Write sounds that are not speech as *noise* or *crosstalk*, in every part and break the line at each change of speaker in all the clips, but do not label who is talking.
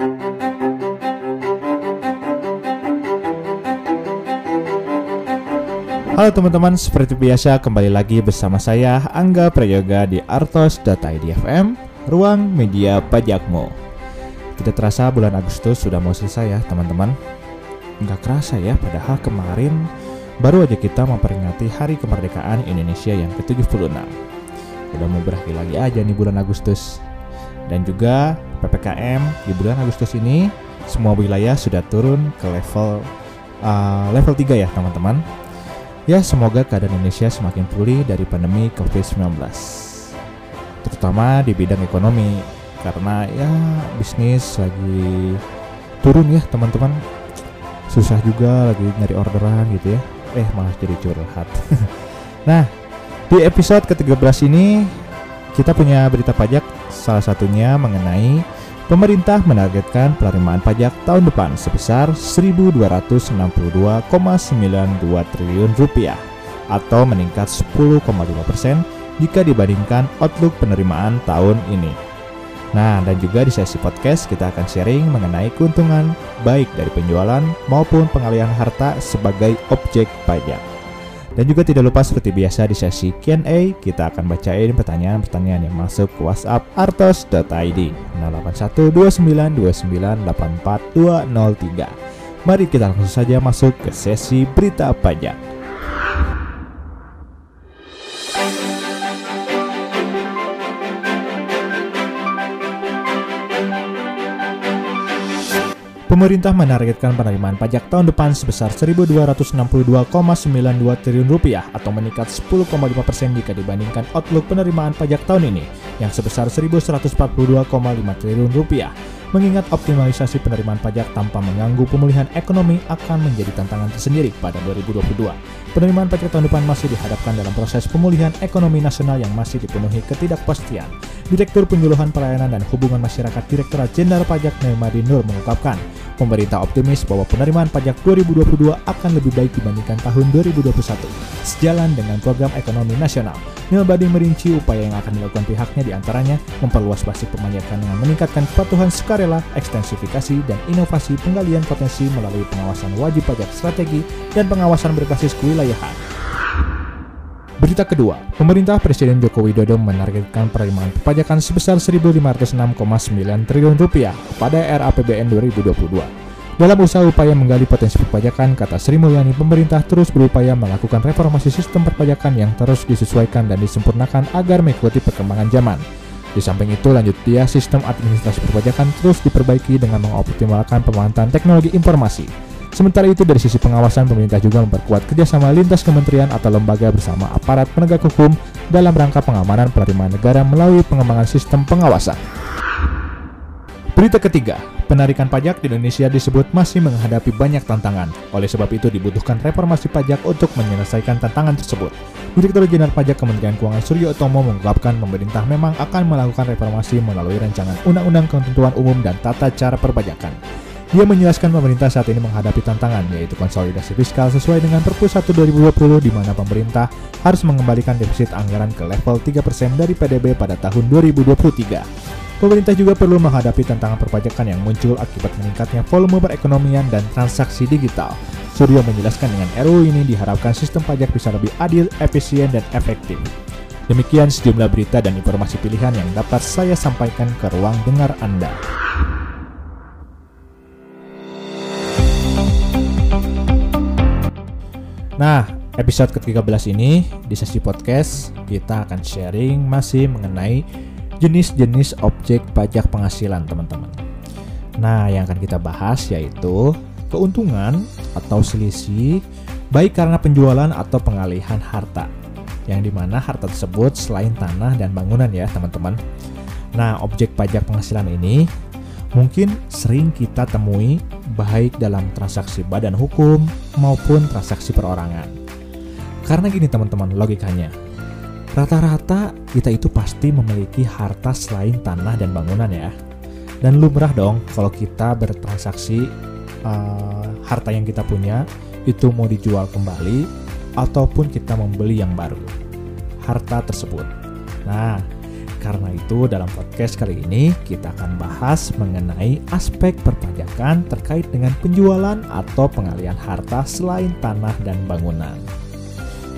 Halo teman-teman, seperti biasa kembali lagi bersama saya Angga Prayoga di artos.idfm, ruang media pajakmu. Tidak terasa bulan Agustus sudah mau selesai ya teman-teman. Nggak kerasa ya, padahal kemarin baru aja kita memperingati Hari Kemerdekaan Indonesia yang ke-76. Udah mau berakhir lagi aja nih bulan Agustus. Dan juga PPKM di bulan Agustus ini semua wilayah sudah turun ke level uh, level 3 ya teman-teman Ya, semoga keadaan Indonesia semakin pulih dari pandemi COVID-19. Terutama di bidang ekonomi, karena ya bisnis lagi turun ya teman-teman. Susah juga lagi nyari orderan gitu ya. Eh, malah jadi curhat. *laughs* nah, di episode ke-13 ini kita punya berita pajak salah satunya mengenai Pemerintah menargetkan penerimaan pajak tahun depan sebesar 1.262,92 triliun rupiah atau meningkat 10,5 persen jika dibandingkan outlook penerimaan tahun ini. Nah, dan juga di sesi podcast kita akan sharing mengenai keuntungan baik dari penjualan maupun pengalihan harta sebagai objek pajak. Dan juga tidak lupa seperti biasa di sesi Q&A, kita akan bacain pertanyaan-pertanyaan yang masuk ke WhatsApp artos.id 081292984203. Mari kita langsung saja masuk ke sesi berita pajak. Pemerintah menargetkan penerimaan pajak tahun depan sebesar 1.262,92 triliun rupiah atau meningkat 10,5 persen jika dibandingkan outlook penerimaan pajak tahun ini yang sebesar 1.142,5 triliun rupiah. Mengingat optimalisasi penerimaan pajak tanpa mengganggu pemulihan ekonomi akan menjadi tantangan tersendiri pada 2022. Penerimaan pajak tahun depan masih dihadapkan dalam proses pemulihan ekonomi nasional yang masih dipenuhi ketidakpastian. Direktur Penyuluhan Pelayanan dan Hubungan Masyarakat Direktorat Jenderal Pajak Neymadi Nur mengungkapkan, Pemerintah optimis bahwa penerimaan pajak 2022 akan lebih baik dibandingkan tahun 2021, sejalan dengan program ekonomi nasional. Neil Bading merinci upaya yang akan dilakukan pihaknya di antaranya memperluas basis perpajakan dengan meningkatkan kepatuhan sukarela, ekstensifikasi, dan inovasi penggalian potensi melalui pengawasan wajib pajak strategi dan pengawasan berbasis kewilayahan. Berita kedua, pemerintah Presiden Joko Widodo menargetkan penerimaan perpajakan sebesar 1.506,9 triliun rupiah pada era APBN 2022. Dalam usaha upaya menggali potensi perpajakan, kata Sri Mulyani, pemerintah terus berupaya melakukan reformasi sistem perpajakan yang terus disesuaikan dan disempurnakan agar mengikuti perkembangan zaman. Di samping itu, lanjut dia, sistem administrasi perpajakan terus diperbaiki dengan mengoptimalkan pemanfaatan teknologi informasi Sementara itu dari sisi pengawasan pemerintah juga memperkuat kerjasama lintas kementerian atau lembaga bersama aparat penegak hukum dalam rangka pengamanan penerimaan negara melalui pengembangan sistem pengawasan. Berita ketiga, penarikan pajak di Indonesia disebut masih menghadapi banyak tantangan. Oleh sebab itu dibutuhkan reformasi pajak untuk menyelesaikan tantangan tersebut. Direktur Jenderal Pajak Kementerian Keuangan Suryo Utomo mengungkapkan pemerintah memang akan melakukan reformasi melalui rancangan Undang-Undang Ketentuan Umum dan Tata Cara Perpajakan. Dia menjelaskan pemerintah saat ini menghadapi tantangan yaitu konsolidasi fiskal sesuai dengan Perpu 1 2020 di mana pemerintah harus mengembalikan defisit anggaran ke level 3% dari PDB pada tahun 2023. Pemerintah juga perlu menghadapi tantangan perpajakan yang muncul akibat meningkatnya volume perekonomian dan transaksi digital. Suryo menjelaskan dengan RUU ini diharapkan sistem pajak bisa lebih adil, efisien, dan efektif. Demikian sejumlah berita dan informasi pilihan yang dapat saya sampaikan ke ruang dengar Anda. Nah, episode ke-13 ini di sesi podcast kita akan sharing masih mengenai jenis-jenis objek pajak penghasilan, teman-teman. Nah, yang akan kita bahas yaitu keuntungan atau selisih baik karena penjualan atau pengalihan harta. Yang di mana harta tersebut selain tanah dan bangunan ya, teman-teman. Nah, objek pajak penghasilan ini mungkin sering kita temui baik dalam transaksi badan hukum maupun transaksi perorangan. Karena gini teman-teman logikanya, rata-rata kita itu pasti memiliki harta selain tanah dan bangunan ya. Dan lumrah dong kalau kita bertransaksi uh, harta yang kita punya itu mau dijual kembali ataupun kita membeli yang baru. Harta tersebut. Nah, karena itu dalam podcast kali ini kita akan bahas mengenai aspek perpajakan terkait dengan penjualan atau pengalian harta selain tanah dan bangunan.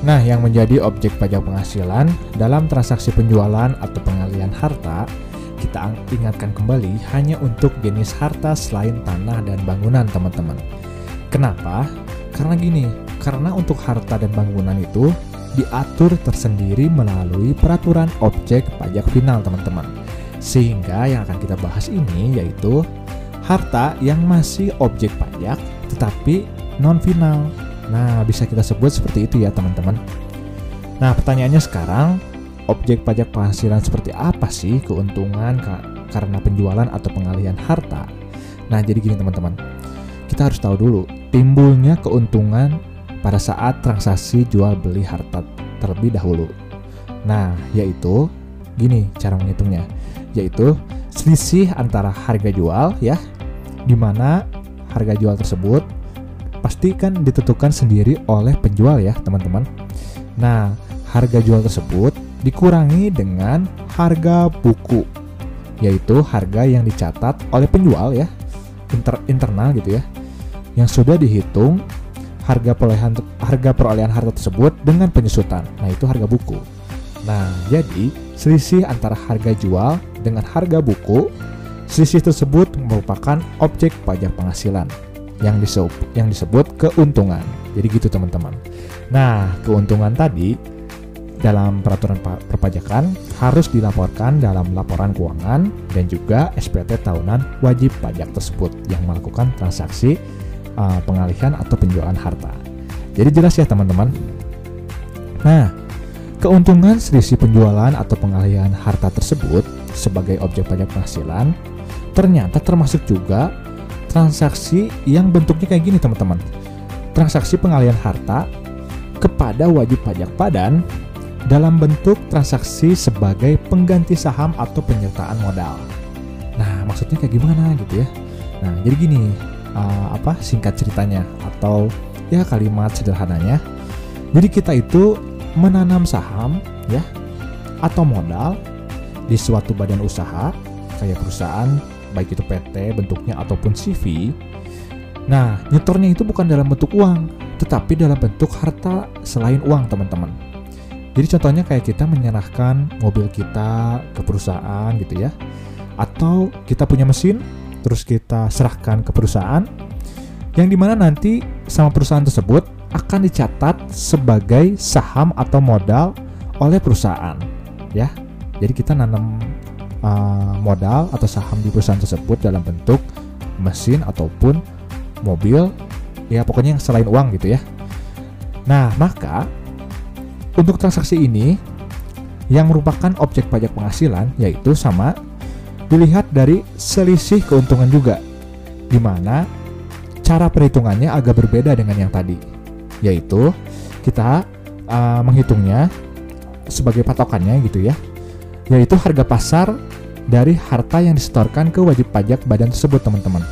Nah, yang menjadi objek pajak penghasilan dalam transaksi penjualan atau pengalian harta, kita ingatkan kembali hanya untuk jenis harta selain tanah dan bangunan, teman-teman. Kenapa? Karena gini, karena untuk harta dan bangunan itu diatur tersendiri melalui peraturan objek pajak final teman-teman. Sehingga yang akan kita bahas ini yaitu harta yang masih objek pajak tetapi non final. Nah, bisa kita sebut seperti itu ya teman-teman. Nah, pertanyaannya sekarang, objek pajak penghasilan seperti apa sih keuntungan karena penjualan atau pengalihan harta? Nah, jadi gini teman-teman. Kita harus tahu dulu timbulnya keuntungan pada saat transaksi jual beli harta terlebih dahulu. Nah, yaitu gini cara menghitungnya, yaitu selisih antara harga jual ya, di mana harga jual tersebut pasti kan ditentukan sendiri oleh penjual ya, teman-teman. Nah, harga jual tersebut dikurangi dengan harga buku, yaitu harga yang dicatat oleh penjual ya, inter internal gitu ya, yang sudah dihitung harga perolehan harga perolehan harta tersebut dengan penyusutan. Nah, itu harga buku. Nah, jadi selisih antara harga jual dengan harga buku, selisih tersebut merupakan objek pajak penghasilan yang disebut yang disebut keuntungan. Jadi gitu teman-teman. Nah, keuntungan tadi dalam peraturan perpajakan harus dilaporkan dalam laporan keuangan dan juga SPT tahunan wajib pajak tersebut yang melakukan transaksi uh, pengalihan atau penjualan harta. Jadi jelas ya teman-teman. Nah, keuntungan selisih penjualan atau pengalihan harta tersebut sebagai objek pajak penghasilan ternyata termasuk juga transaksi yang bentuknya kayak gini teman-teman. Transaksi pengalihan harta kepada wajib pajak padan dalam bentuk transaksi sebagai pengganti saham atau penyertaan modal. Nah, maksudnya kayak gimana gitu ya? Nah, jadi gini, uh, apa singkat ceritanya atau ya kalimat sederhananya. Jadi kita itu menanam saham ya atau modal di suatu badan usaha kayak perusahaan baik itu PT bentuknya ataupun CV. Nah, nyetornya itu bukan dalam bentuk uang, tetapi dalam bentuk harta selain uang, teman-teman. Jadi contohnya kayak kita menyerahkan mobil kita ke perusahaan gitu ya. Atau kita punya mesin terus kita serahkan ke perusahaan yang di mana nanti sama perusahaan tersebut akan dicatat sebagai saham atau modal oleh perusahaan ya jadi kita nanam uh, modal atau saham di perusahaan tersebut dalam bentuk mesin ataupun mobil ya pokoknya yang selain uang gitu ya. Nah maka untuk transaksi ini yang merupakan objek pajak penghasilan yaitu sama dilihat dari selisih keuntungan juga, di mana cara perhitungannya agak berbeda dengan yang tadi, yaitu kita uh, menghitungnya sebagai patokannya gitu ya, yaitu harga pasar dari harta yang disetorkan ke wajib pajak badan tersebut teman-teman.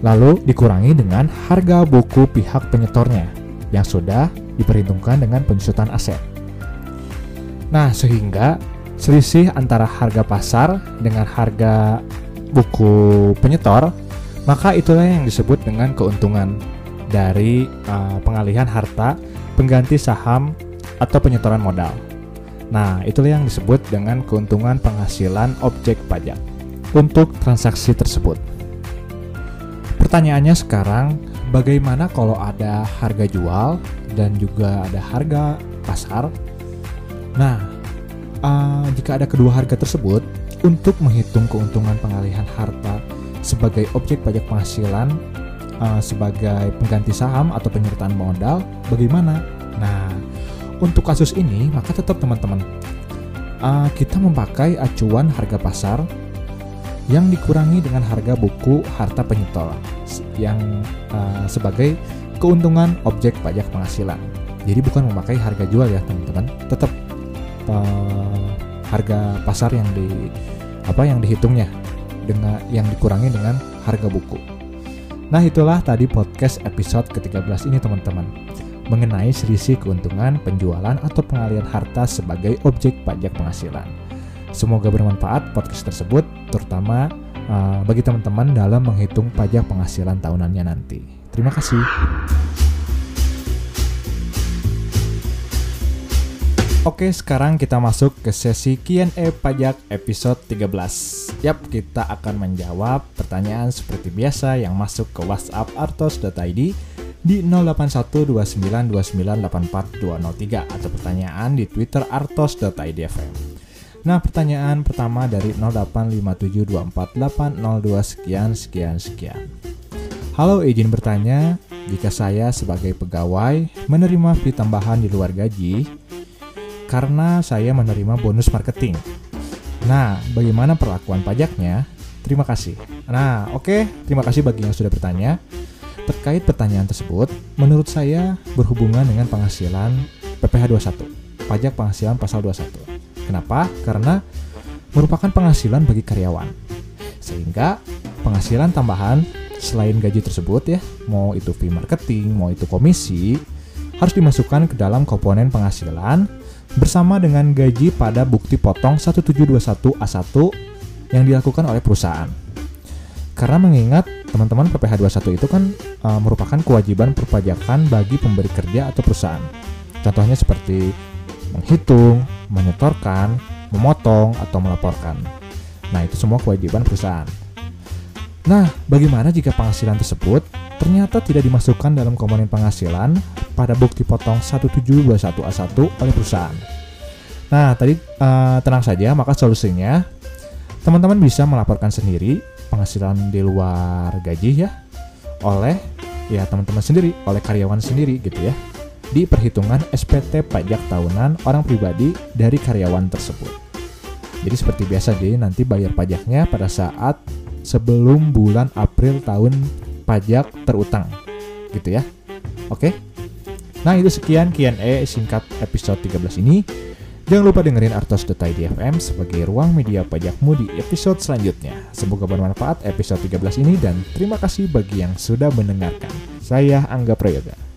Lalu dikurangi dengan harga buku pihak penyetornya yang sudah diperhitungkan dengan penyusutan aset. Nah, sehingga selisih antara harga pasar dengan harga buku penyetor, maka itulah yang disebut dengan keuntungan dari uh, pengalihan harta pengganti saham atau penyetoran modal. Nah, itulah yang disebut dengan keuntungan penghasilan objek pajak untuk transaksi tersebut. Pertanyaannya sekarang, bagaimana kalau ada harga jual dan juga ada harga pasar? Nah, uh, jika ada kedua harga tersebut, untuk menghitung keuntungan pengalihan harta sebagai objek pajak penghasilan uh, sebagai pengganti saham atau penyertaan modal, bagaimana? Nah, untuk kasus ini maka tetap teman-teman uh, kita memakai acuan harga pasar yang dikurangi dengan harga buku harta penyetor yang uh, sebagai keuntungan objek pajak penghasilan. Jadi bukan memakai harga jual ya teman-teman, tetap uh, harga pasar yang di apa yang dihitungnya dengan yang dikurangi dengan harga buku. Nah, itulah tadi podcast episode ke-13 ini teman-teman mengenai selisih keuntungan penjualan atau pengalian harta sebagai objek pajak penghasilan. Semoga bermanfaat podcast tersebut, terutama uh, bagi teman-teman dalam menghitung pajak penghasilan tahunannya nanti. Terima kasih. Oke, sekarang kita masuk ke sesi Q&A pajak episode 13. Yap, kita akan menjawab pertanyaan seperti biasa yang masuk ke WhatsApp artos.id di 081292984203 atau pertanyaan di Twitter artos.idfm. Nah, pertanyaan pertama dari 0857248802 sekian sekian sekian. Halo, izin bertanya, jika saya sebagai pegawai menerima fee tambahan di luar gaji karena saya menerima bonus marketing. Nah, bagaimana perlakuan pajaknya? Terima kasih. Nah, oke, okay. terima kasih bagi yang sudah bertanya. Terkait pertanyaan tersebut, menurut saya berhubungan dengan penghasilan PPh 21, pajak penghasilan pasal 21. Kenapa? Karena merupakan penghasilan bagi karyawan. Sehingga penghasilan tambahan selain gaji tersebut ya, mau itu fee marketing, mau itu komisi, harus dimasukkan ke dalam komponen penghasilan bersama dengan gaji pada bukti potong 1721A1 yang dilakukan oleh perusahaan. Karena mengingat teman-teman PPh 21 itu kan uh, merupakan kewajiban perpajakan bagi pemberi kerja atau perusahaan. Contohnya seperti menghitung, menyetorkan, memotong, atau melaporkan. Nah, itu semua kewajiban perusahaan. Nah, bagaimana jika penghasilan tersebut ternyata tidak dimasukkan dalam komponen penghasilan pada bukti potong 1721A1 oleh perusahaan? Nah, tadi uh, tenang saja, maka solusinya teman-teman bisa melaporkan sendiri penghasilan di luar gaji ya oleh ya teman-teman sendiri, oleh karyawan sendiri gitu ya di perhitungan SPT pajak tahunan orang pribadi dari karyawan tersebut. Jadi seperti biasa jadi nanti bayar pajaknya pada saat sebelum bulan April tahun pajak terutang. Gitu ya. Oke. Nah, itu sekian Q&A singkat episode 13 ini. Jangan lupa dengerin Artos.id FM sebagai ruang media pajakmu di episode selanjutnya. Semoga bermanfaat episode 13 ini dan terima kasih bagi yang sudah mendengarkan. Saya Angga Prayoga.